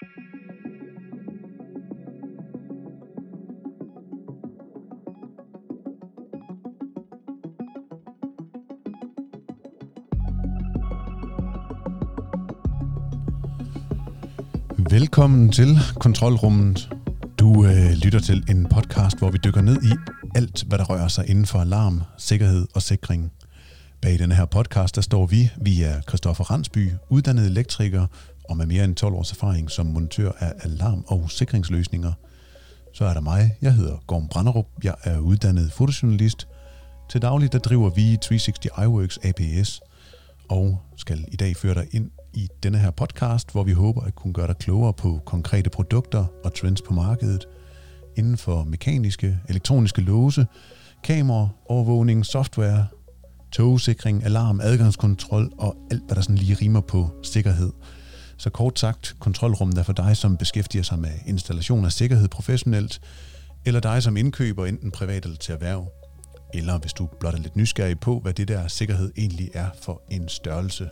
Velkommen til Kontrolrummet. Du øh, lytter til en podcast, hvor vi dykker ned i alt, hvad der rører sig inden for alarm, sikkerhed og sikring. Bag denne her podcast, der står vi. Vi er Christoffer Randsby, uddannet elektriker og med mere end 12 års erfaring som montør af alarm- og sikringsløsninger. Så er der mig. Jeg hedder Gorm Branderup. Jeg er uddannet fotojournalist. Til daglig der driver vi 360 iWorks APS og skal i dag føre dig ind i denne her podcast, hvor vi håber at kunne gøre dig klogere på konkrete produkter og trends på markedet inden for mekaniske, elektroniske låse, kamera, overvågning, software, togsikring, alarm, adgangskontrol og alt, hvad der sådan lige rimer på sikkerhed. Så kort sagt, kontrolrummet er for dig, som beskæftiger sig med installation af sikkerhed professionelt, eller dig som indkøber enten privat eller til erhverv. Eller hvis du blot er lidt nysgerrig på, hvad det der sikkerhed egentlig er for en størrelse.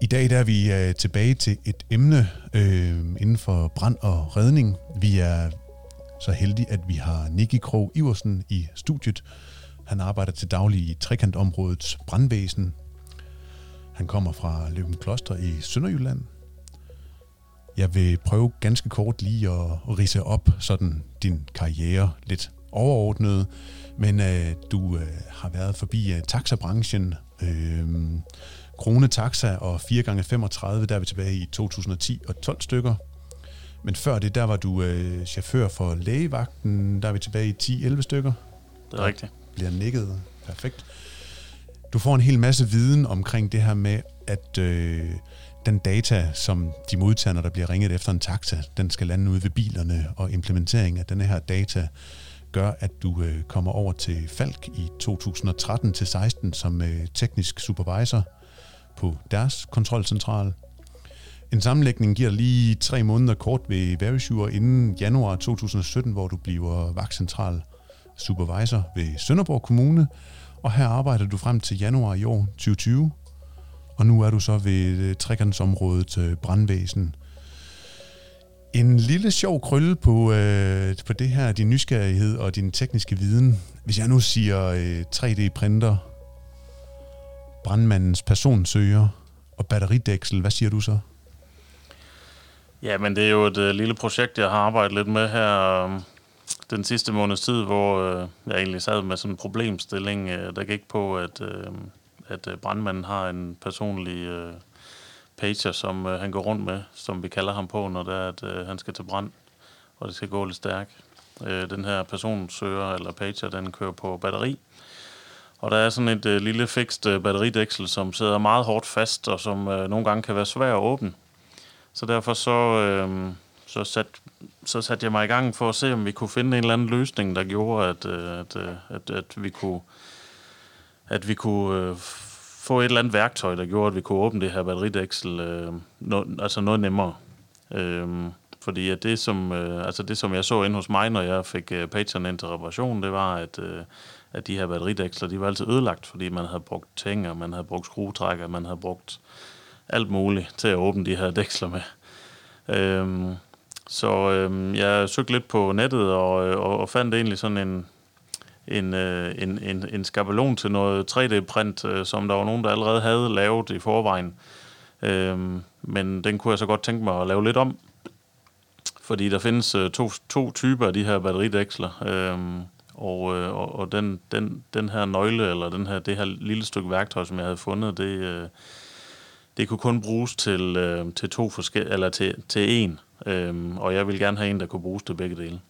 I dag der er vi øh, tilbage til et emne øh, inden for brand og redning. Vi er så heldige, at vi har Nicky Krog Iversen i studiet. Han arbejder til daglig i trekantområdets brandvæsen. Han kommer fra Løben Kloster i Sønderjylland. Jeg vil prøve ganske kort lige at rise op sådan din karriere lidt overordnet, men øh, du øh, har været forbi øh, taxabranchen, øh, Krone Taxa og 4x35, der er vi tilbage i 2010 og 12 stykker. Men før det, der var du øh, chauffør for lægevagten, der er vi tilbage i 10-11 stykker. Det er rigtigt. Bliver nikket. Perfekt. Du får en hel masse viden omkring det her med, at øh, den data, som de modtager, når der bliver ringet efter en taxa, den skal lande ude ved bilerne, og implementering af den her data gør, at du øh, kommer over til Falk i 2013 til 16 som øh, teknisk supervisor på deres kontrolcentral. En sammenlægning giver lige tre måneder kort ved Verisure inden januar 2017, hvor du bliver vagtcentral supervisor ved Sønderborg Kommune, og her arbejder du frem til januar i år 2020, og nu er du så ved øh, trekantsområdet brandvæsen. En lille sjov krølle på, øh, på det her, din nysgerrighed og din tekniske viden. Hvis jeg nu siger øh, 3D-printer, brandmandens personsøger og batteridæksel, hvad siger du så? Ja, men det er jo et øh, lille projekt, jeg har arbejdet lidt med her øhm, den sidste måneds tid, hvor øh, jeg egentlig sad med sådan en problemstilling, øh, der gik på, at, øh, at øh, brandmanden har en personlig øh, pager, som øh, han går rundt med, som vi kalder ham på, når det er, at øh, han skal til brand, og det skal gå lidt stærkt. Øh, den her personsøger eller pager, den kører på batteri, og der er sådan et øh, lille fikst øh, batteridæksel, som sidder meget hårdt fast, og som øh, nogle gange kan være svær at åbne. Så derfor så, øh, så, satte så sat jeg mig i gang for at se, om vi kunne finde en eller anden løsning, der gjorde, at, øh, at, øh, at, at vi kunne, at vi kunne øh, få et eller andet værktøj, der gjorde, at vi kunne åbne det her batteridæksel øh, no, altså noget nemmere. Øh, fordi at det, som, øh, altså det, som jeg så ind hos mig, når jeg fik øh, pageren ind til reparation, det var, at, øh, at de her batteridæksler, de var altid ødelagt, fordi man havde brugt tænger, man havde brugt skruetrækker, man havde brugt alt muligt til at åbne de her dæksler med. Øhm, så øh, jeg søgte lidt på nettet og, øh, og, og fandt egentlig sådan en, en, øh, en, en, en skabelon til noget 3D-print, øh, som der var nogen, der allerede havde lavet i forvejen. Øh, men den kunne jeg så godt tænke mig at lave lidt om, fordi der findes øh, to, to typer af de her batteridæksler. Øh, og, øh, og, og den, den, den her nøgle, eller den her, det her lille stykke værktøj, som jeg havde fundet, det, øh, det kunne kun bruges til, øh, til to forskellige, eller til, til en. Øh, og jeg ville gerne have en, der kunne bruges til begge dele.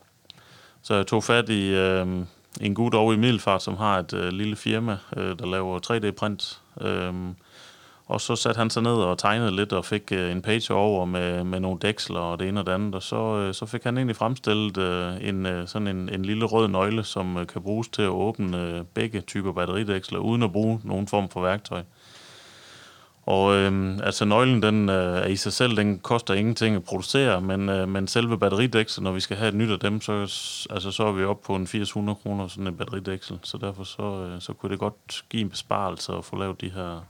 Så jeg tog fat i øhm, en gut over i Middelfart, som har et øh, lille firma, øh, der laver 3D-print. Øhm, og så satte han sig ned og tegnede lidt og fik øh, en page over med, med nogle dæksler og det ene og det andet. Og så, øh, så fik han egentlig fremstillet øh, en, øh, sådan en, en lille rød nøgle, som øh, kan bruges til at åbne øh, begge typer batteridæksler, uden at bruge nogen form for værktøj. Og øh, altså nøglen, den øh, er i sig selv, den koster ingenting at producere, men, øh, men selve batteridæksel, når vi skal have et nyt af dem, så, altså, så er vi oppe på en 800 kroner sådan en batteridæksel. Så derfor så, øh, så kunne det godt give en besparelse at få lavet de her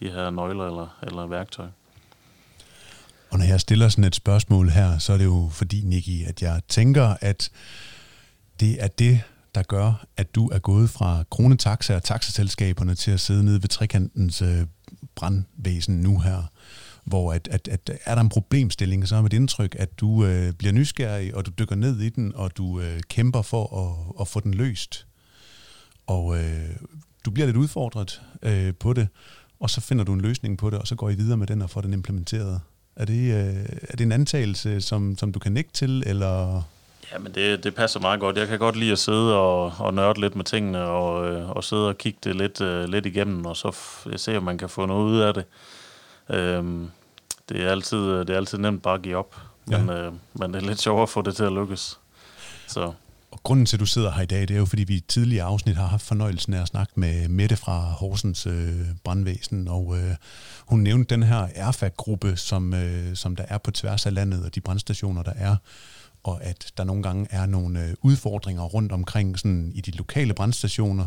de her nøgler eller, eller værktøj. Og når jeg stiller sådan et spørgsmål her, så er det jo fordi, Niki, at jeg tænker, at det er det, der gør, at du er gået fra kronetaxa og taxaselskaberne til at sidde nede ved trekantens øh, brandvæsen nu her, hvor at, at, at er der en problemstilling, så er mit indtryk, at du øh, bliver nysgerrig, og du dykker ned i den, og du øh, kæmper for at, at få den løst. Og øh, du bliver lidt udfordret øh, på det, og så finder du en løsning på det, og så går I videre med den og får den implementeret. Er det, øh, er det en antagelse, som, som du kan nikke til, eller... Ja, men det, det passer meget godt. Jeg kan godt lide at sidde og, og nørde lidt med tingene, og, øh, og sidde og kigge det lidt, øh, lidt igennem, og så f- se, om man kan få noget ud af det. Øhm, det, er altid, det er altid nemt bare at give op, men, ja. øh, men det er lidt sjovere at få det til at lykkes. Så. Og grunden til, at du sidder her i dag, det er jo, fordi vi i tidligere afsnit har haft fornøjelsen af at snakke med Mette fra Horsens øh, brandvæsen, og øh, hun nævnte den her erfag-gruppe, som, øh, som der er på tværs af landet, og de brandstationer, der er, og at der nogle gange er nogle øh, udfordringer rundt omkring sådan i de lokale brandstationer,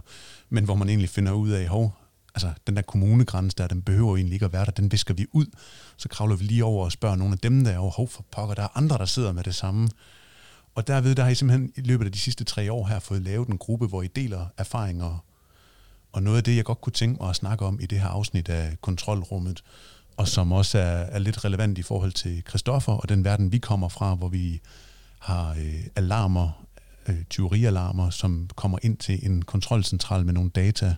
men hvor man egentlig finder ud af, hov, altså den der kommunegrænse der, den behøver egentlig ikke at være der, den visker vi ud. Så kravler vi lige over og spørger nogle af dem der, over, hov for pokker, der er andre, der sidder med det samme. Og derved, der har I simpelthen i løbet af de sidste tre år her fået lavet en gruppe, hvor I deler erfaringer. Og noget af det, jeg godt kunne tænke mig at snakke om i det her afsnit af kontrolrummet, og som også er, er lidt relevant i forhold til Christoffer og den verden, vi kommer fra, hvor vi har øh, alarmer, øh, tyverialarmer, som kommer ind til en kontrolcentral med nogle data.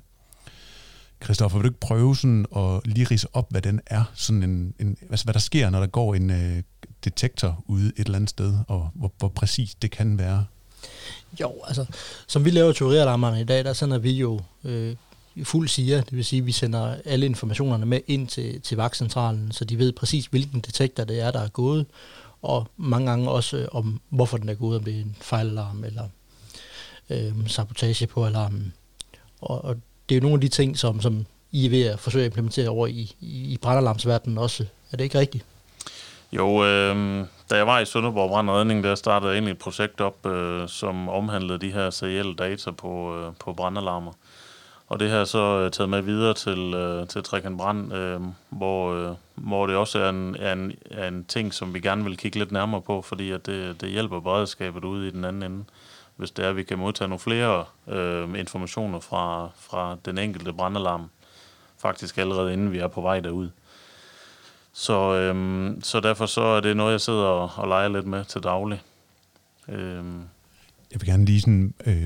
Christoffer, vil du ikke prøve sådan at lige rise op, hvad den er? Sådan en, en, altså, hvad der sker, når der går en øh, detektor ude et eller andet sted, og hvor, hvor præcis det kan være? Jo, altså, som vi laver teorialarmerne i dag, der sender vi jo øh, fuld siger, det vil sige, at vi sender alle informationerne med ind til, til vagtcentralen, så de ved præcis, hvilken detektor det er, der er gået, og mange gange også øh, om, hvorfor den er gået, om det er en fejlalarm eller øh, sabotage på alarmen. Og, og det er jo nogle af de ting, som, som I er ved at forsøge at implementere over i, i, i brandalarmsverdenen også. Er det ikke rigtigt? Jo, øh, da jeg var i Sønderborg Brandredning, der startede jeg egentlig et projekt op, øh, som omhandlede de her serielle data på, øh, på brandalarmer. Og det her så øh, taget med videre til, øh, til Trekant Brand, øh, hvor, øh, hvor det også er en, er, en, er en ting, som vi gerne vil kigge lidt nærmere på, fordi at det, det hjælper beredskabet ude i den anden ende, hvis det er, at vi kan modtage nogle flere øh, informationer fra, fra den enkelte brandalarm, faktisk allerede inden vi er på vej derud. Så, øhm, så derfor så er det noget, jeg sidder og, og leger lidt med til daglig. Øhm. Jeg vil gerne lige sådan, øh,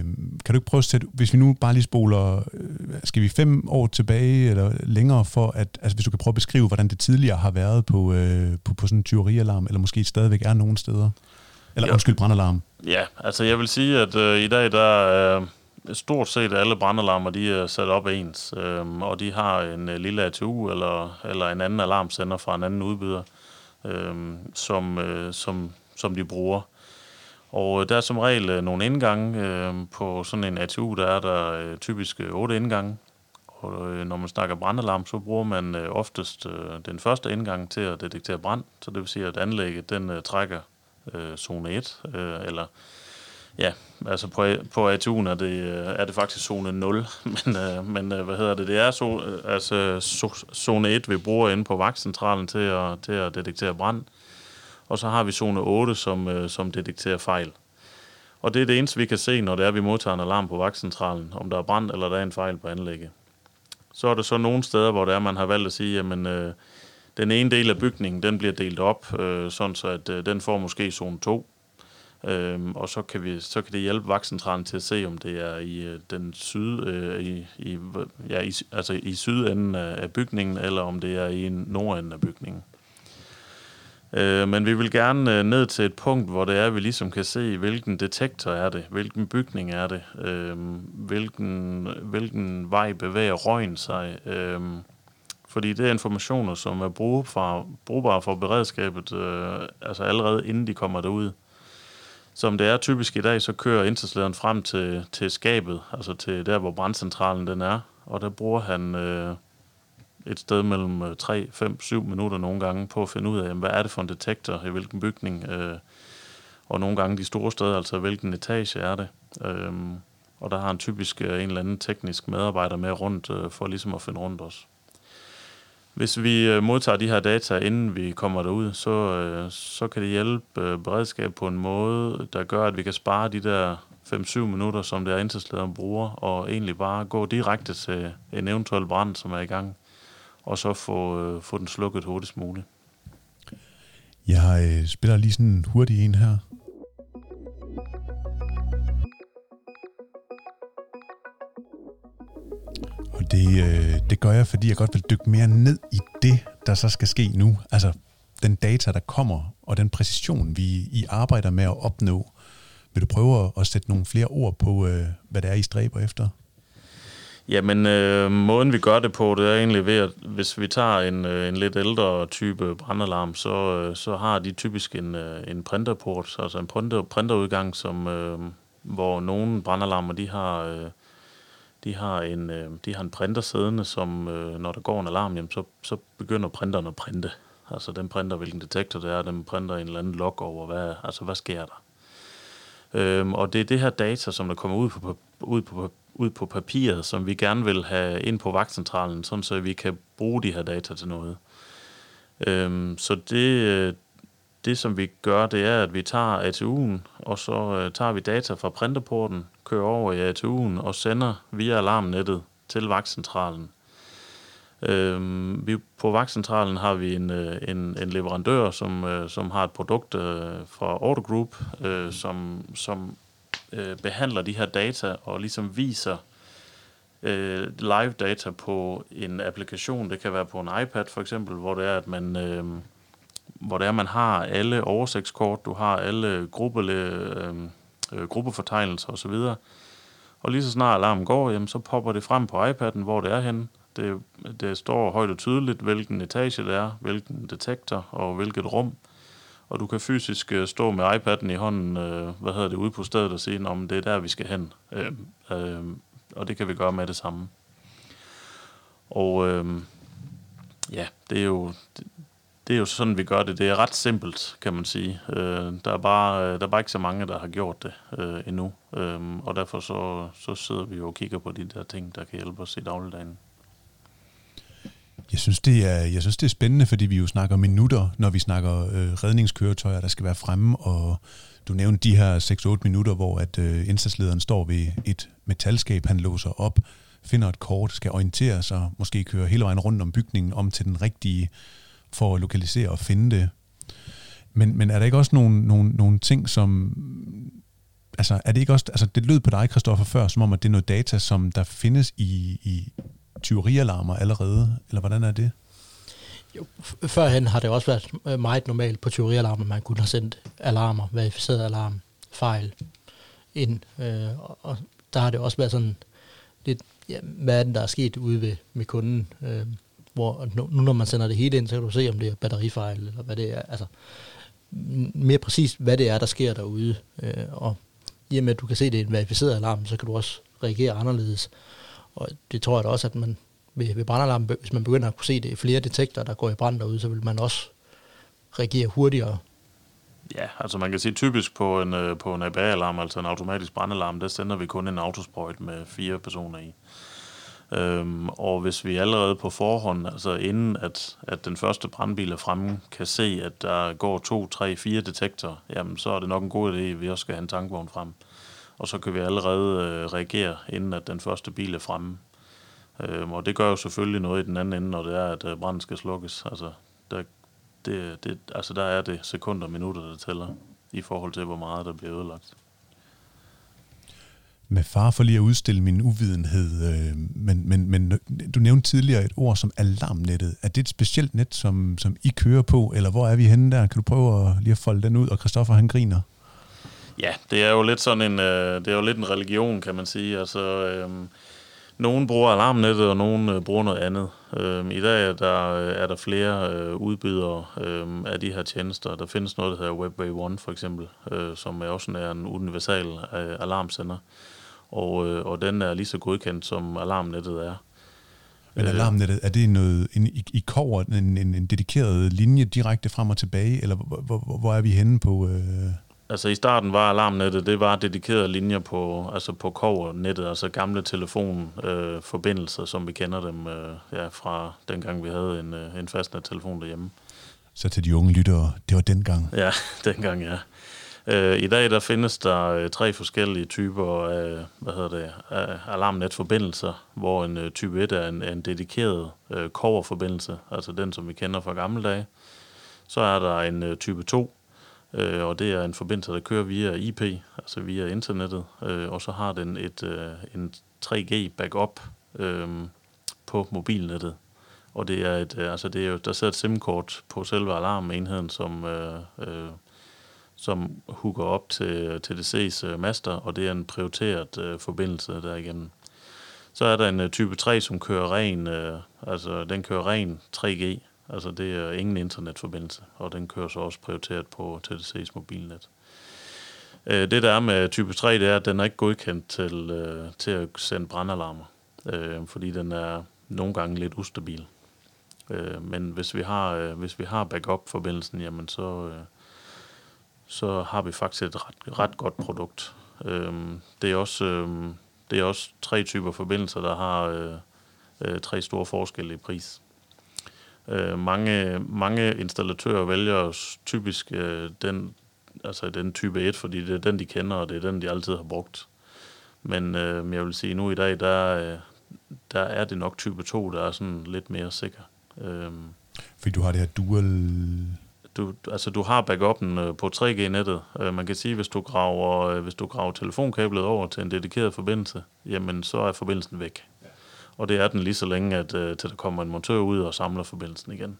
kan du ikke prøve at sætte, hvis vi nu bare lige spoler, øh, skal vi fem år tilbage eller længere for, at, altså hvis du kan prøve at beskrive, hvordan det tidligere har været på, øh, på, på sådan en tyverialarm, eller måske stadigvæk er nogle steder? Eller ja. undskyld, brandalarm. Ja, altså jeg vil sige, at øh, i dag der er øh, stort set alle brandalarmer, de er sat op ens, øh, og de har en øh, lille ATU eller, eller en anden alarmsender fra en anden udbyder, øh, som, øh, som, som de bruger. Og øh, der er som regel øh, nogle indgange. Øh, på sådan en ATU, der er der typisk otte indgange. Og når man snakker brandalarm, så bruger man oftest den første indgang til at detektere brand. Så det vil sige, at anlægget den trækker zone 1, eller ja, altså på, på ATU'en er det, er det faktisk zone 0, men, øh, men øh, hvad hedder det, det er så, altså, zone 1, vi bruger inde på vagtcentralen til at, til at detektere brand, og så har vi zone 8, som, øh, som detekterer fejl. Og det er det eneste, vi kan se, når det er, vi modtager en alarm på vagtcentralen, om der er brand eller der er en fejl på anlægget. Så er der så nogle steder, hvor det er, man har valgt at sige, jamen, øh, den ene del af bygningen, den bliver delt op, øh, sådan så at øh, den får måske zone 2, Øhm, og så kan, vi, så kan det hjælpe vagtcentralen til at se, om det er i øh, den syd, øh, i, i, ja, i, altså i sydenden af, af bygningen, eller om det er i nordenden af bygningen. Øh, men vi vil gerne øh, ned til et punkt, hvor det er, at vi ligesom kan se, hvilken detektor er det, hvilken bygning er det, øh, hvilken, hvilken vej bevæger røgen sig. Øh, fordi det er informationer, som er brugbare, brugbare for beredskabet, øh, altså allerede inden de kommer derud. Som det er typisk i dag, så kører indsatslederen frem til, til skabet, altså til der, hvor brandcentralen den er, og der bruger han øh, et sted mellem 3, 5, 7 minutter nogle gange på at finde ud af, jamen, hvad er det for en detektor i hvilken bygning, øh, og nogle gange de store steder, altså hvilken etage er det. Øh, og der har han typisk øh, en eller anden teknisk medarbejder med rundt, øh, for ligesom at finde rundt os. hvis vi øh, modtager de her data, inden vi kommer derud, så, øh, så kan det hjælpe øh, beredskab på en måde, der gør, at vi kan spare de der 5-7 minutter, som det er indsatslederen bruger, og egentlig bare gå direkte til en eventuel brand, som er i gang, og så få, øh, få den slukket hurtigst muligt. Jeg øh, spiller lige sådan en hurtig en her. Og det, øh, det gør jeg, fordi jeg godt vil dykke mere ned i det, der så skal ske nu. Altså den data, der kommer, og den præcision, vi I arbejder med at opnå. Vil du prøve at sætte nogle flere ord på, øh, hvad det er, I stræber efter? Jamen, øh, måden vi gør det på, det er egentlig ved, at hvis vi tager en, øh, en lidt ældre type brandalarm, så, øh, så har de typisk en, øh, en printerport, altså en printer, printerudgang, som, øh, hvor nogle brandalarmer, de har... Øh, de har en, øh, de har en printer siddende, som øh, når der går en alarm, jamen, så, så begynder printeren at printe. Altså den printer, hvilken detektor det er, den printer en eller anden log over, hvad, altså hvad sker der. Øhm, og det er det her data, som der kommer ud på, ud, på, ud på papiret, som vi gerne vil have ind på vagtcentralen, sådan så vi kan bruge de her data til noget. Øhm, så det, øh, det, som vi gør, det er, at vi tager ATU'en, og så øh, tager vi data fra printerporten, kører over i ATU'en og sender via alarmnettet til vagtcentralen. Øhm, vi, på vagtcentralen har vi en, øh, en, en leverandør, som, øh, som har et produkt øh, fra Order Group, øh, som, som øh, behandler de her data og ligesom viser øh, live data på en applikation. Det kan være på en iPad for eksempel, hvor det er, at man... Øh, hvor det er, man har alle oversigtskort, du har alle gruppe, øh, øh, gruppefortegnelser osv., og lige så snart alarmen går, jamen, så popper det frem på iPad'en, hvor det er henne. Det, det står højt og tydeligt, hvilken etage det er, hvilken detektor og hvilket rum. Og du kan fysisk øh, stå med iPad'en i hånden, øh, hvad hedder det, ude på stedet og sige, om det er der, vi skal hen. Øh, øh, og det kan vi gøre med det samme. Og øh, ja, det er jo det er jo sådan, vi gør det. Det er ret simpelt, kan man sige. Øh, der, er bare, der er bare ikke så mange, der har gjort det øh, endnu. Øh, og derfor så, så sidder vi jo og kigger på de der ting, der kan hjælpe os i dagligdagen. Jeg synes, det er, jeg synes, det er spændende, fordi vi jo snakker minutter, når vi snakker øh, redningskøretøjer, der skal være fremme, og du nævnte de her 6-8 minutter, hvor at øh, indsatslederen står ved et metalskab, han låser op, finder et kort, skal orientere sig, måske køre hele vejen rundt om bygningen, om til den rigtige for at lokalisere og finde det. Men, men er der ikke også nogle, nogle, nogle ting, som... Altså, er det ikke også... Altså, det lød på dig, Kristoffer, før, som om, at det er noget data, som der findes i, i tyverialarmer allerede, eller hvordan er det? Jo, førhen har det også været øh, meget normalt på tyverialarmer, man kunne have sendt alarmer, verificerede alarm, fejl ind, øh, og der har det også været sådan lidt, ja, hvad er det, der er sket ude ved, med kunden, øh, hvor nu, når man sender det hele ind, så kan du se, om det er batterifejl, eller hvad det er. Altså, mere præcist, hvad det er, der sker derude. Øh, og i og med, at du kan se, at det er en verificeret alarm, så kan du også reagere anderledes. Og det tror jeg da også, at man ved, ved brandalarm, hvis man begynder at kunne se det flere detektorer, der går i brand derude, så vil man også reagere hurtigere. Ja, altså man kan sige typisk på en, øh, på en ABA-alarm, altså en automatisk brandalarm, der sender vi kun en autosprøjt med fire personer i. Øhm, og hvis vi allerede på forhånd, altså inden at, at den første brandbil er fremme, kan se, at der går to, tre, fire detektorer, jamen så er det nok en god idé, at vi også skal have en tankvogn frem. Og så kan vi allerede øh, reagere, inden at den første bil er fremme. Øhm, og det gør jo selvfølgelig noget i den anden ende, når det er, at øh, branden skal slukkes. Altså der, det, det, altså der er det sekunder og minutter, der tæller, i forhold til, hvor meget der bliver ødelagt med far for lige at udstille min uvidenhed, øh, men, men, men du nævnte tidligere et ord som alarmnettet. Er det et specielt net, som, som I kører på, eller hvor er vi henne der? Kan du prøve at, lige at folde den ud? Og Christoffer han griner. Ja, det er jo lidt sådan en, øh, det er jo lidt en religion, kan man sige. Altså, øh, nogen bruger alarmnettet, og nogen øh, bruger noget andet. Øh, I dag er der, er der flere øh, udbydere øh, af de her tjenester. Der findes noget, der hedder WebWay One for eksempel, øh, som er også er en universal øh, alarmsender og, øh, og den er lige så godkendt, som alarmnettet er. Men øh, alarmnettet, er det noget, en, i, i kover, en, en, en dedikeret linje direkte frem og tilbage, eller hvor, hvor, hvor er vi henne på... Øh Altså i starten var alarmnettet, det var dedikerede linjer på, altså på kovernettet, altså gamle telefonforbindelser, øh, som vi kender dem øh, ja, fra dengang vi havde en, øh, en fastnet-telefon derhjemme. Så til de unge lyttere, det var dengang? Ja, dengang ja. Øh, I dag der findes der øh, tre forskellige typer af, hvad hedder det, af alarmnetforbindelser, hvor en øh, type 1 er en, en dedikeret øh, coverforbindelse, altså den, som vi kender fra gamle dage. Så er der en øh, type 2, øh, og det er en forbindelse, der kører via IP, altså via internettet, øh, og så har den et øh, en 3G backup øh, på mobilnettet. Og det er et, øh, altså det er jo, der sidder et SIM-kort på selve alarmenheden, som, øh, øh, som hooker op til TDC's øh, master, og det er en prioriteret øh, forbindelse derigennem. Så er der en øh, type 3, som kører ren, øh, altså den kører ren 3G, Altså det er ingen internetforbindelse, og den kører så også prioriteret på TDC's mobilnet. Øh, det der er med type 3, det er, at den er ikke godkendt til, øh, til at sende brandalarmer, øh, fordi den er nogle gange lidt ustabil. Øh, men hvis vi har, øh, hvis vi har backup-forbindelsen, jamen så, øh, så har vi faktisk et ret, ret godt produkt. Det er også, det er også tre typer forbindelser, der har tre store forskelle i pris. Øh, mange, mange installatører vælger typisk øh, den, altså den type 1, fordi det er den, de kender, og det er den, de altid har brugt. Men øh, jeg vil sige, nu i dag, der, øh, der er det nok type 2, der er sådan lidt mere sikker. Øh, fordi du har det her dual... Du, altså, du har backuppen øh, på 3G-nettet. Øh, man kan sige, hvis du graver, øh, hvis du graver telefonkablet over til en dedikeret forbindelse, jamen så er forbindelsen væk og det er den lige så længe, at, øh, til der kommer en montør ud og samler forbindelsen igen.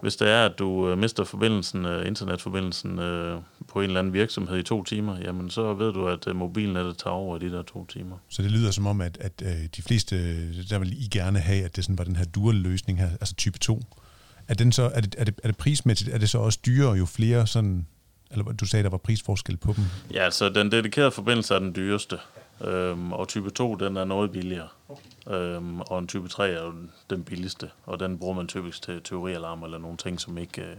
Hvis det er, at du øh, mister forbindelsen, øh, internetforbindelsen øh, på en eller anden virksomhed i to timer, jamen så ved du, at øh, mobilnettet tager over i de der to timer. Så det lyder som om, at, at øh, de fleste, der vil I gerne have, at det sådan var den her dual-løsning her, altså type 2. Er, den så, er, det, er, det, er det prismæssigt, er det så også dyrere, jo flere sådan, eller du sagde, der var prisforskel på dem? Ja, altså den dedikerede forbindelse er den dyreste. Øhm, og type 2, den er noget billigere. Okay. Øhm, og en type 3 er jo den billigste, og den bruger man typisk til teorialarm eller nogle ting, som ikke, øh,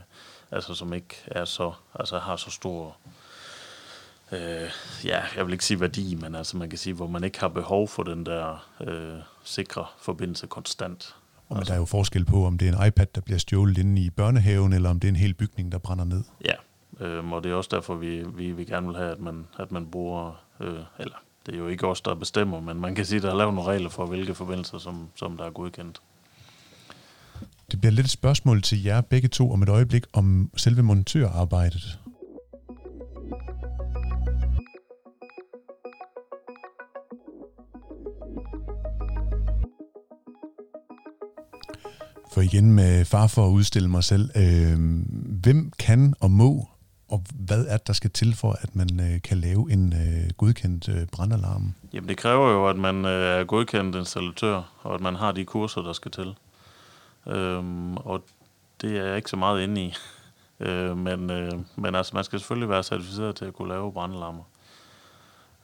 altså, som ikke er så, altså har så stor, øh, ja, jeg vil ikke sige værdi, men altså man kan sige, hvor man ikke har behov for den der øh, sikre forbindelse konstant. Og men altså, der er jo forskel på, om det er en iPad, der bliver stjålet inde i børnehaven, eller om det er en hel bygning, der brænder ned. Ja, øhm, og det er også derfor, vi, vi, vi gerne vil have, at man, at man bruger, øh, eller det er jo ikke os, der bestemmer, men man kan sige, at der er lavet nogle regler for, hvilke forbindelser, som, som der er godkendt. Det bliver lidt et spørgsmål til jer begge to om et øjeblik om selve montørarbejdet. For igen med far for at udstille mig selv, øh, hvem kan og må og hvad er det, der skal til for, at man øh, kan lave en øh, godkendt øh, brandalarm? Jamen det kræver jo, at man øh, er godkendt installatør, og at man har de kurser, der skal til. Øhm, og det er jeg ikke så meget inde i. øh, men, øh, men altså, man skal selvfølgelig være certificeret til at kunne lave brandalarmer.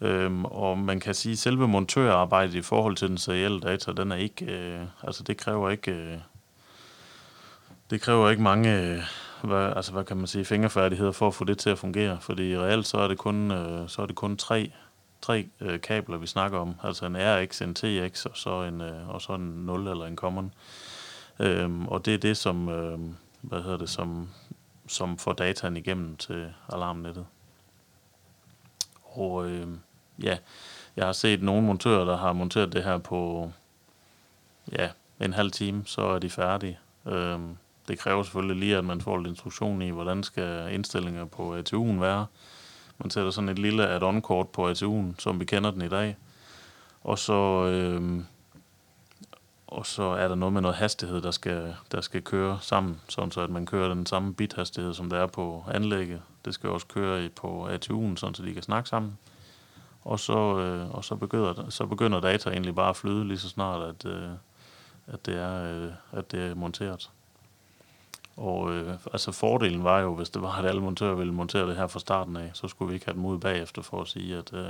Øhm, og man kan sige, at selve montørarbejdet i forhold til den serielle data, den er ikke, øh, altså det kræver ikke, øh, det kræver ikke mange, øh, hvad, altså, hvad kan man sige, fingerfærdigheder for at få det til at fungere. Fordi reelt så er det kun, øh, så er det kun tre, tre øh, kabler, vi snakker om. Altså en RX, en TX og så en, øh, og så en 0 eller en common. Øhm, og det er det, som, øh, hvad hedder det, som, som får dataen igennem til alarmnettet. Og øh, ja, jeg har set nogle montører, der har monteret det her på ja, en halv time, så er de færdige. Øhm, det kræver selvfølgelig lige, at man får lidt instruktion i, hvordan skal indstillinger på ATU'en være. Man sætter sådan et lille add-on-kort på ATU'en, som vi kender den i dag. Og så, øh, og så er der noget med noget hastighed, der skal, der skal køre sammen, sådan så at man kører den samme bithastighed, som der er på anlægget. Det skal også køre på ATU'en, sådan så de kan snakke sammen. Og så, øh, og så, begynder, så begynder data egentlig bare at flyde lige så snart, at, øh, at, det, er, øh, at det er monteret. Og øh, altså fordelen var jo, hvis det var, at alle montører ville montere det her fra starten af, så skulle vi ikke have dem ud bagefter for at sige, at, øh,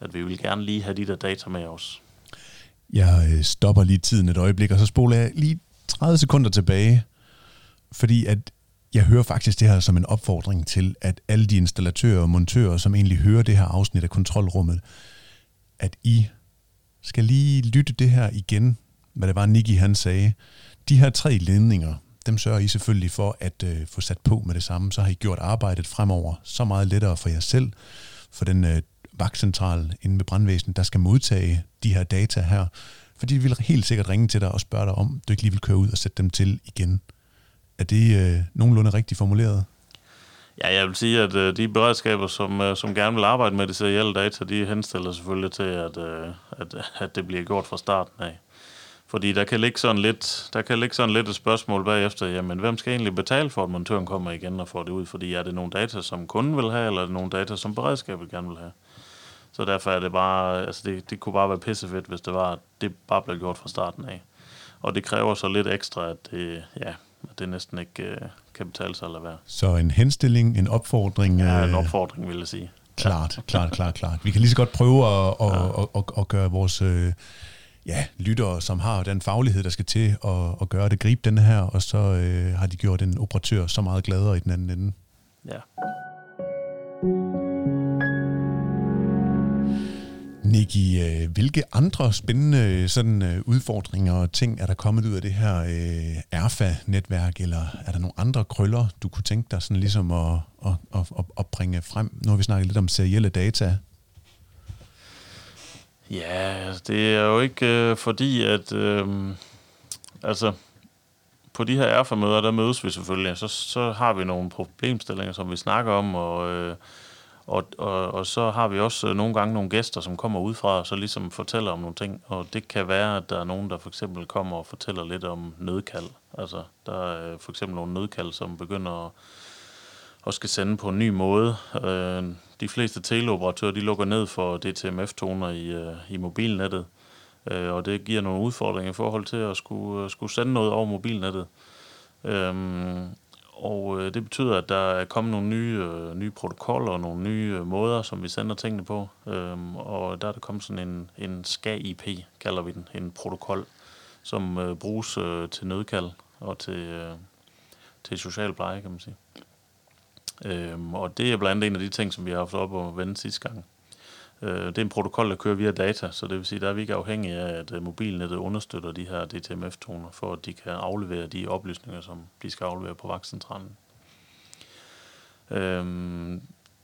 at vi ville gerne lige have de der data med os. Jeg øh, stopper lige tiden et øjeblik, og så spoler jeg lige 30 sekunder tilbage, fordi at jeg hører faktisk det her som en opfordring til, at alle de installatører og montører, som egentlig hører det her afsnit af kontrolrummet, at I skal lige lytte det her igen, hvad det var, Nicky han sagde. De her tre ledninger, dem sørger I selvfølgelig for at øh, få sat på med det samme. Så har I gjort arbejdet fremover så meget lettere for jer selv, for den øh, vagtcentral inde ved brandvæsenet, der skal modtage de her data her. Fordi de vil helt sikkert ringe til dig og spørge dig om, du ikke lige vil køre ud og sætte dem til igen. Er det øh, nogenlunde rigtigt formuleret? Ja, jeg vil sige, at øh, de beredskaber, som, øh, som gerne vil arbejde med de serielle data, de henstiller selvfølgelig til, at, øh, at, at det bliver gjort fra starten af. Fordi der kan ligge sådan lidt, der kan ligge sådan lidt et spørgsmål bagefter, jamen hvem skal egentlig betale for, at montøren kommer igen og får det ud? Fordi er det nogle data, som kunden vil have, eller er det nogle data, som beredskabet gerne vil have? Så derfor er det bare, altså det, det kunne bare være pissefedt, hvis det var, at det bare blev gjort fra starten af. Og det kræver så lidt ekstra, at det, ja, at det næsten ikke uh, kan betale sig at lade være. Så en henstilling, en opfordring? Ja, en øh, opfordring, vil jeg sige. Klart, ja. klart, klart, klart. Vi kan lige så godt prøve at, at, ja. at, at, at gøre vores øh, ja, lyttere, som har den faglighed, der skal til at, at gøre det, gribe den her, og så øh, har de gjort en operatør så meget gladere i den anden ende. Ja. Nicky, øh, hvilke andre spændende sådan, øh, udfordringer og ting er der kommet ud af det her øh, ERFA-netværk, eller er der nogle andre krøller, du kunne tænke dig sådan ligesom at, at, at, at, at bringe frem? Nu har vi snakket lidt om serielle data. Ja, altså, det er jo ikke øh, fordi, at øh, altså på de her erfarmøder, der mødes vi selvfølgelig, så, så har vi nogle problemstillinger, som vi snakker om, og øh, og, og, og så har vi også øh, nogle gange nogle gæster, som kommer udefra og så ligesom fortæller om nogle ting. Og det kan være, at der er nogen, der for eksempel kommer og fortæller lidt om nødkald. Altså, der er øh, for eksempel nogle nødkald, som begynder at, at skal sende på en ny måde. Øh, de fleste teleoperatører, de lukker ned for DTMF-toner i, øh, i mobilnettet. Øh, og det giver nogle udfordringer i forhold til at skulle, øh, skulle sende noget over mobilnettet. Øhm, og øh, det betyder, at der er kommet nogle nye, øh, nye protokoller og nogle nye øh, måder, som vi sender tingene på. Øhm, og der er der kommet sådan en, en SCA-IP, kalder vi den, en protokol, som øh, bruges øh, til nødkald og til, øh, til social pleje, kan man sige. Øhm, og det er blandt andet en af de ting, som vi har haft op og vende sidste gang. Øh, det er en protokol, der kører via data, så det vil sige, at der er vi ikke afhængige af, at øh, mobilnettet understøtter de her DTMF-toner, for at de kan aflevere de oplysninger, som de skal aflevere på vagtcentralen. Øhm,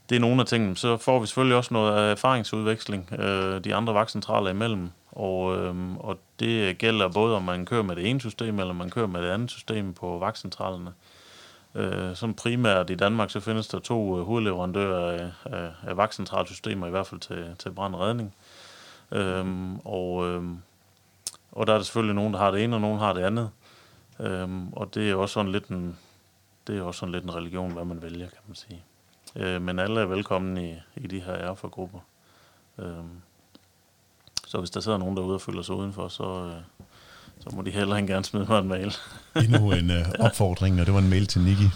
det er nogle af tingene. Så får vi selvfølgelig også noget erfaringsudveksling øh, de andre vagtcentraler imellem, og, øhm, og det gælder både, om man kører med det ene system, eller man kører med det andet system på vagtcentralerne. Øh, Øh, som primært i Danmark, så findes der to øh, hovedleverandører af, af, af vagtcentralsystemer, i hvert fald til, til brand og redning. Øhm, og, øhm, og der er der selvfølgelig nogen, der har det ene, og nogen har det andet. Øhm, og det er også sådan lidt en, det er også sådan lidt en religion, hvad man vælger, kan man sige. Øh, men alle er velkommen i, i de her erfagrupper. Øhm, så hvis der sidder nogen derude og føler sig udenfor, så, øh, så må de heller ikke gerne smide mig en mail. Endnu en uh, opfordring, og det var en mail til Niki.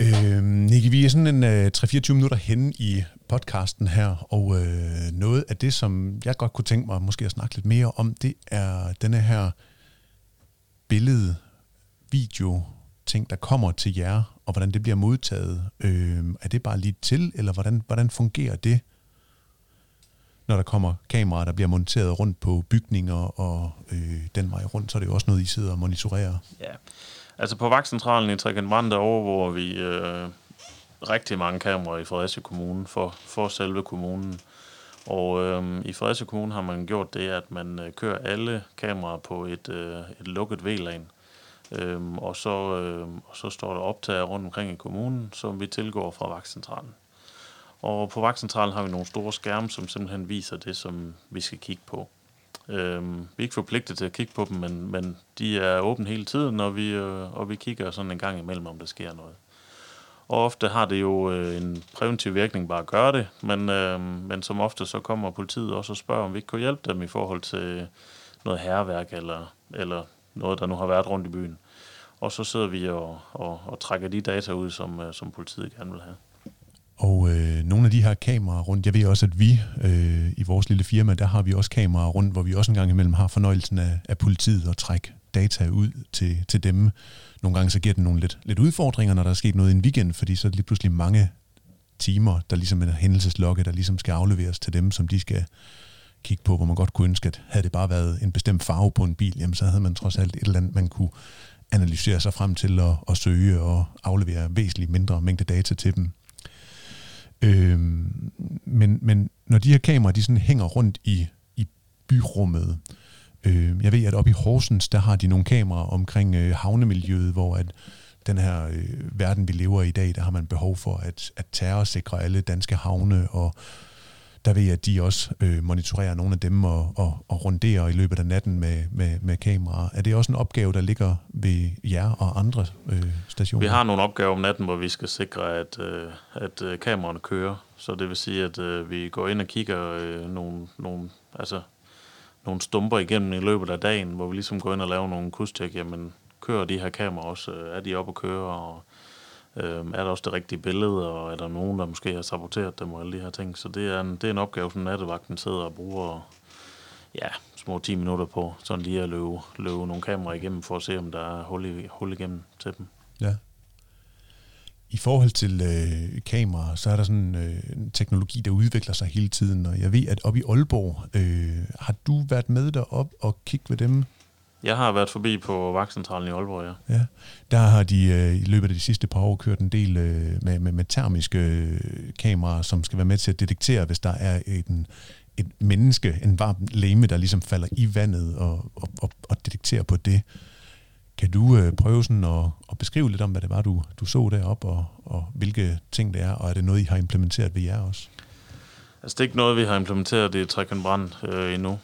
Øh, Niki, vi er sådan en uh, 3-24 minutter henne i podcasten her, og uh, noget af det, som jeg godt kunne tænke mig måske at snakke lidt mere om, det er denne her billede, video, ting, der kommer til jer, og hvordan det bliver modtaget. Øh, er det bare lige til, eller hvordan, hvordan fungerer det? Når der kommer kameraer, der bliver monteret rundt på bygninger og øh, den vej rundt, så er det jo også noget, I sidder og monitorerer. Ja, altså på vagtcentralen i Trækkenbrand, der overvåger vi øh, rigtig mange kameraer i Fredericia Kommune for, for selve kommunen. Og øh, i Fredericia Kommune har man gjort det, at man øh, kører alle kameraer på et, øh, et lukket VLAN. Øhm, og, så, øh, og så står der optager rundt omkring i kommunen, som vi tilgår fra vagtcentralen. Og på vagtcentralen har vi nogle store skærme, som simpelthen viser det, som vi skal kigge på. Øhm, vi er ikke forpligtet til at kigge på dem, men, men de er åbne hele tiden, og vi, øh, og vi kigger sådan en gang imellem, om der sker noget. Og ofte har det jo øh, en præventiv virkning bare at gøre det, men, øh, men som ofte så kommer politiet også og spørger, om vi ikke kunne hjælpe dem i forhold til noget herværk eller, eller noget, der nu har været rundt i byen. Og så sidder vi og, og, og trækker de data ud, som, øh, som politiet gerne vil have. Og øh, nogle af de her kameraer rundt, jeg ved også, at vi øh, i vores lille firma, der har vi også kameraer rundt, hvor vi også en gang imellem har fornøjelsen af, af politiet og trække data ud til, til dem. Nogle gange så giver det nogle lidt, lidt udfordringer, når der er sket noget i en weekend, fordi så er det lige pludselig mange timer, der ligesom er hændelseslogge, der ligesom skal afleveres til dem, som de skal kigge på, hvor man godt kunne ønske, at havde det bare været en bestemt farve på en bil, jamen så havde man trods alt et eller andet, man kunne analysere sig frem til at, at søge og aflevere væsentligt mindre mængde data til dem. Øhm, men, men når de her kameraer, de sådan hænger rundt i, i byrummet, øh, jeg ved, at oppe i Horsens, der har de nogle kameraer omkring øh, havnemiljøet, hvor at den her øh, verden, vi lever i i dag, der har man behov for at, at terrorsikre alle danske havne, og der ved jeg, at de også øh, monitorerer nogle af dem og, og, og runderer i løbet af natten med, med, med kameraer. Er det også en opgave, der ligger ved jer og andre øh, stationer? Vi har nogle opgaver om natten, hvor vi skal sikre, at, øh, at øh, kameraerne kører. Så det vil sige, at øh, vi går ind og kigger øh, nogle, nogle, altså, nogle stumper igennem i løbet af dagen, hvor vi ligesom går ind og laver nogle kustjek. Jamen, kører de her kameraer også? Øh, er de oppe at køre? Og, Øh, er der også det rigtige billede, og er der nogen, der måske har saboteret dem og alle de her ting. Så det er en, det er en opgave, som nattevagten sidder og bruger ja, små 10 minutter på, sådan lige at løbe, løbe nogle kameraer igennem, for at se, om der er hul, i, hul igennem til dem. Ja. I forhold til øh, kameraer, så er der sådan øh, en teknologi, der udvikler sig hele tiden, og jeg ved, at op i Aalborg, øh, har du været med derop og kigge ved dem? Jeg har været forbi på vagtcentralen i Aalborg, ja. ja. Der har de øh, i løbet af de sidste par år kørt en del øh, med, med, med termiske øh, kameraer, som skal være med til at detektere, hvis der er en, et menneske, en varm leme, der ligesom falder i vandet og, og, og, og detekterer på det. Kan du øh, prøve sådan at, at beskrive lidt om, hvad det var, du, du så deroppe, og, og hvilke ting det er, og er det noget, I har implementeret ved jer også? Altså, det er ikke noget, vi har implementeret i Trækken Brand øh, endnu.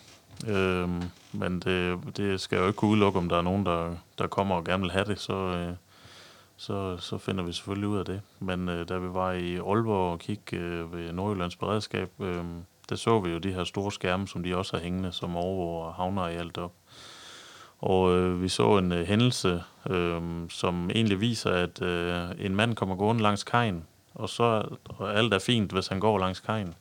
Øh, men det, det skal jo ikke kunne udelukke, om der er nogen, der, der kommer og gerne vil have det, så, øh, så, så finder vi selvfølgelig ud af det. Men øh, da vi var i Aalborg og kiggede øh, ved Nordjyllands Beredskab, øh, der så vi jo de her store skærme, som de også har hængende, som overvåger havner i alt op. Og øh, vi så en øh, hændelse, øh, som egentlig viser, at øh, en mand kommer gående langs kajen, og så og alt er fint, hvis han går langs kajen.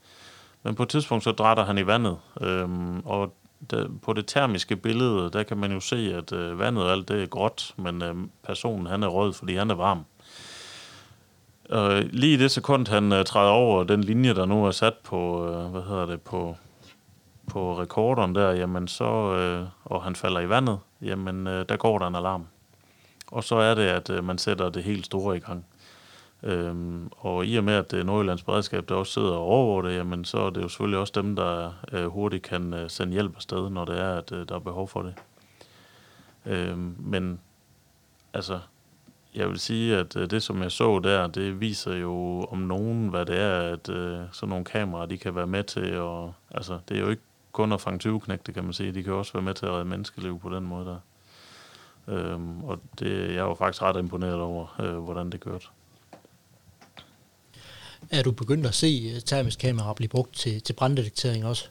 Men på et tidspunkt så drætter han i vandet, øh, og der, på det termiske billede, der kan man jo se, at øh, vandet og alt det er gråt, men øh, personen han er rød, fordi han er varm. Og øh, lige i det sekund, han øh, træder over den linje, der nu er sat på, øh, hvad hedder det, på, på rekorderen der, jamen så, øh, og han falder i vandet, jamen øh, der går der en alarm. Og så er det, at øh, man sætter det helt store i gang. Øhm, og i og med, at det er Nordjyllands Beredskab, der også sidder og overvåger det, jamen, så er det jo selvfølgelig også dem, der øh, hurtigt kan øh, sende hjælp afsted, når det er, at øh, der er behov for det. Øhm, men altså, jeg vil sige, at øh, det, som jeg så der, det viser jo om nogen, hvad det er, at øh, sådan nogle kameraer, de kan være med til. Og, altså, det er jo ikke kun at fange 20 det kan man sige. De kan også være med til at redde menneskeliv på den måde der. Øhm, og det, jeg var faktisk ret imponeret over, øh, hvordan det kørte. Er du begyndt at se øh, termisk kamera blive brugt til, til branddetektering også?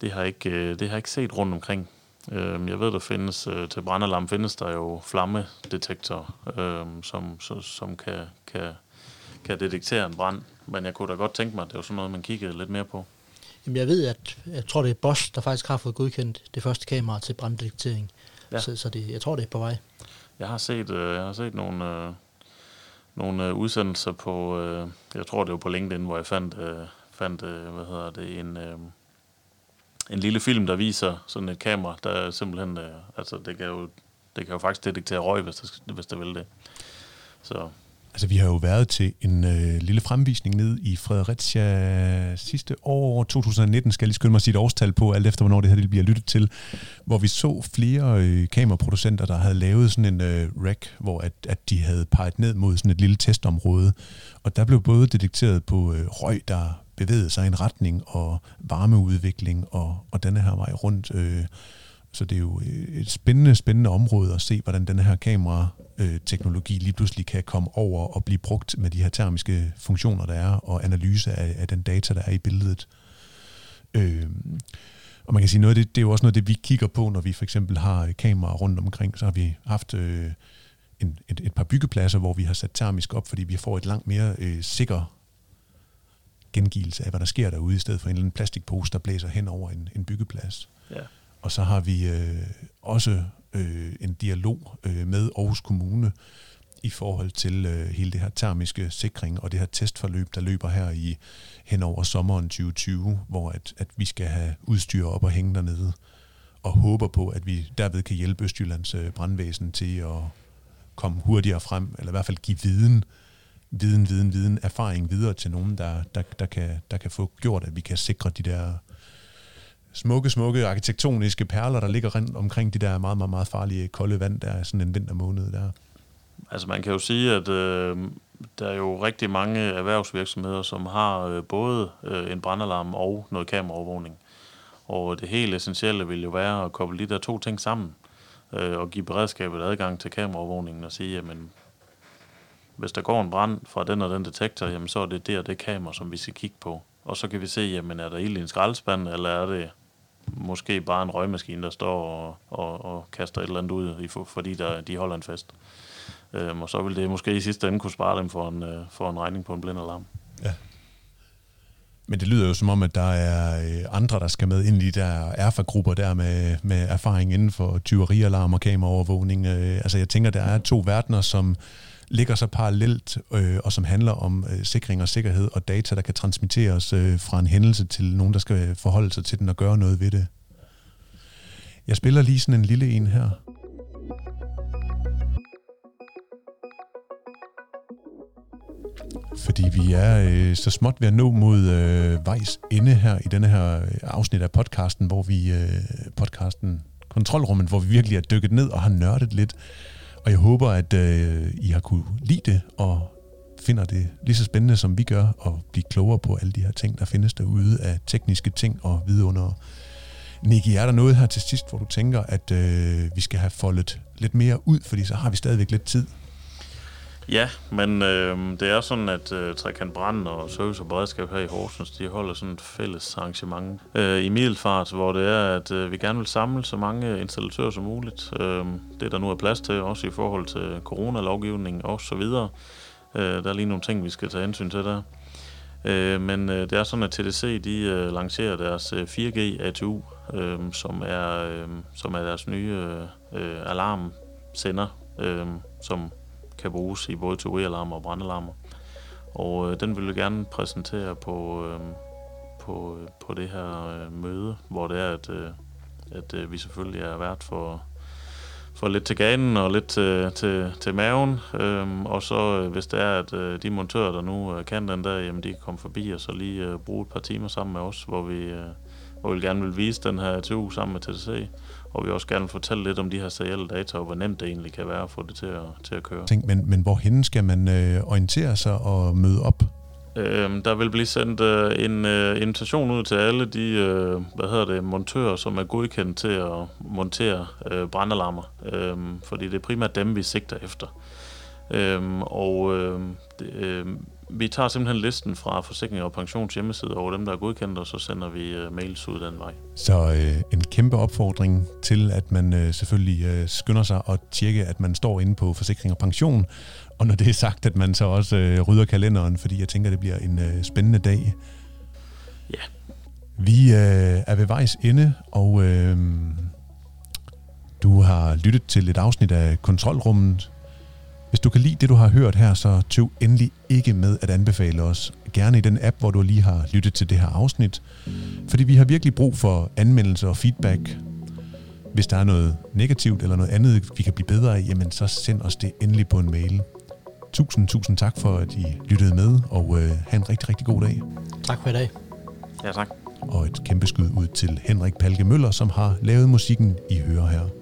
Det har, ikke, øh, det har jeg ikke set rundt omkring. Øhm, jeg ved, der findes øh, til brandalarm findes der jo flammedetektorer, øhm, som, som kan, kan, kan detektere en brand. Men jeg kunne da godt tænke mig, at det var sådan noget, man kiggede lidt mere på. Jamen jeg ved, at jeg tror, det er Bosch, der faktisk har fået godkendt det første kamera til branddetektering. Ja. Så, så det, jeg tror, det er på vej. Jeg har set, jeg har set nogle, nogle øh, udsendelser på, øh, jeg tror det var på LinkedIn, hvor jeg fandt, øh, fandt øh, hvad hedder det, en, øh, en lille film, der viser sådan et kamera, der simpelthen, øh, altså det kan jo, det kan jo faktisk detektere røg, hvis der, hvis der vil det. Så Altså, vi har jo været til en øh, lille fremvisning ned i Fredericia sidste år, 2019, skal jeg lige skynde mig at sige et årstal på, alt efter hvornår det her det bliver lyttet til, hvor vi så flere øh, kameraproducenter, der havde lavet sådan en øh, rack, hvor at, at de havde peget ned mod sådan et lille testområde, og der blev både detekteret på øh, røg, der bevægede sig i en retning, og varmeudvikling, og, og denne her vej rundt. Øh, så det er jo øh, et spændende, spændende område at se, hvordan den her kamera kamerateknologi lige pludselig kan komme over og blive brugt med de her termiske funktioner, der er, og analyse af, af den data, der er i billedet. Øh, og man kan sige, noget det, det er jo også noget det, vi kigger på, når vi for eksempel har kameraer rundt omkring. Så har vi haft øh, en, et, et par byggepladser, hvor vi har sat termisk op, fordi vi får et langt mere øh, sikker gengivelse af, hvad der sker derude, i stedet for en eller anden plastikpose, der blæser hen over en, en byggeplads. Ja. og så har vi øh, også øh, en dialog øh, med Aarhus Kommune i forhold til øh, hele det her termiske sikring og det her testforløb, der løber her i hen over sommeren 2020, hvor at, at vi skal have udstyr op og hænge dernede, og håber på, at vi derved kan hjælpe Østjyllands øh, brandvæsen til at komme hurtigere frem, eller i hvert fald give viden, viden, viden, viden, erfaring videre til nogen, der, der, der, kan, der kan få gjort, at vi kan sikre de der smukke, smukke arkitektoniske perler, der ligger rundt omkring de der meget, meget, meget farlige kolde vand, der er sådan en vintermåned der. Altså man kan jo sige, at øh, der er jo rigtig mange erhvervsvirksomheder, som har øh, både øh, en brandalarm og noget kameraovervågning. Og det helt essentielle vil jo være at koble de der to ting sammen øh, og give beredskabet adgang til kameraovervågningen og sige, jamen hvis der går en brand fra den og den detektor, jamen så er det der det kamera, som vi skal kigge på. Og så kan vi se, jamen er der ild i en skraldespand, eller er det måske bare en røgmaskine, der står og, og, og kaster et eller andet ud, fordi der, de holder en fest. Øhm, og så vil det måske i sidste ende kunne spare dem for en, øh, for en regning på en blind alarm. Ja. Men det lyder jo som om, at der er øh, andre, der skal med ind i de der erfagrupper der med, med erfaring inden for tyverialarm og kameraovervågning. Øh, altså jeg tænker, der er to verdener, som ligger så parallelt, øh, og som handler om øh, sikring og sikkerhed og data, der kan transmitteres øh, fra en hændelse til nogen, der skal forholde sig til den og gøre noget ved det. Jeg spiller lige sådan en lille en her. Fordi vi er øh, så småt ved at nå mod øh, vejs ende her i denne her øh, afsnit af podcasten, hvor vi øh, podcasten Kontrolrummet, hvor vi virkelig er dykket ned og har nørdet lidt og jeg håber, at øh, I har kunne lide det, og finder det lige så spændende, som vi gør, og blive klogere på alle de her ting, der findes derude af tekniske ting og vidunder. Niki, er der noget her til sidst, hvor du tænker, at øh, vi skal have foldet lidt mere ud, fordi så har vi stadigvæk lidt tid? Ja, men øh, det er sådan, at øh, Trekant Brand og Service og Beredskab her i Horsens, de holder sådan et fælles arrangement øh, i Middelfart, hvor det er, at øh, vi gerne vil samle så mange installatører som muligt. Øh, det der nu er plads til, også i forhold til coronalovgivning og så videre. Øh, der er lige nogle ting, vi skal tage hensyn til der. Øh, men øh, det er sådan, at TDC de øh, lancerer deres øh, 4G ATU, øh, som, er, øh, som er deres nye øh, øh alarmsender, øh, som kan bruges i både teorialarmer og brandalarmer. Og øh, den vil jeg gerne præsentere på, øh, på, øh, på det her øh, møde, hvor det er, at, øh, at øh, vi selvfølgelig er vært for, for lidt til ganen og lidt til, til, til maven. Øhm, og så øh, hvis det er, at øh, de montører, der nu øh, kan den der, jamen de kan komme forbi og så lige øh, bruge et par timer sammen med os, hvor vi, øh, hvor vi gerne vil vise den her TU sammen med TDC og vi også gerne vil fortælle lidt om de her serielle data, og hvor nemt det egentlig kan være at få det til at, til at køre. Tænk, men, men hvorhen skal man øh, orientere sig og møde op? Øhm, der vil blive sendt øh, en øh, invitation ud til alle de øh, hvad hedder det, montører, som er godkendt til at montere øh, brandalarmer, øh, fordi det er primært dem, vi sigter efter. Øhm, og øh, det, øh, vi tager simpelthen listen fra Forsikring og Pensions hjemmeside over dem, der er godkendt, og så sender vi uh, mails ud den vej. Så øh, en kæmpe opfordring til, at man øh, selvfølgelig øh, skynder sig og tjekke, at man står inde på Forsikring og Pension, og når det er sagt, at man så også øh, rydder kalenderen, fordi jeg tænker, det bliver en øh, spændende dag. Ja. Vi øh, er ved vejs ende, og øh, du har lyttet til et afsnit af Kontrolrummet, hvis du kan lide det, du har hørt her, så tøv endelig ikke med at anbefale os. Gerne i den app, hvor du lige har lyttet til det her afsnit. Fordi vi har virkelig brug for anmeldelser og feedback. Hvis der er noget negativt eller noget andet, vi kan blive bedre af, jamen så send os det endelig på en mail. Tusind, tusind tak for, at I lyttede med, og øh, have en rigtig, rigtig god dag. Tak for i dag. Ja, tak. Og et kæmpe skud ud til Henrik Palke Møller, som har lavet musikken, I hører her.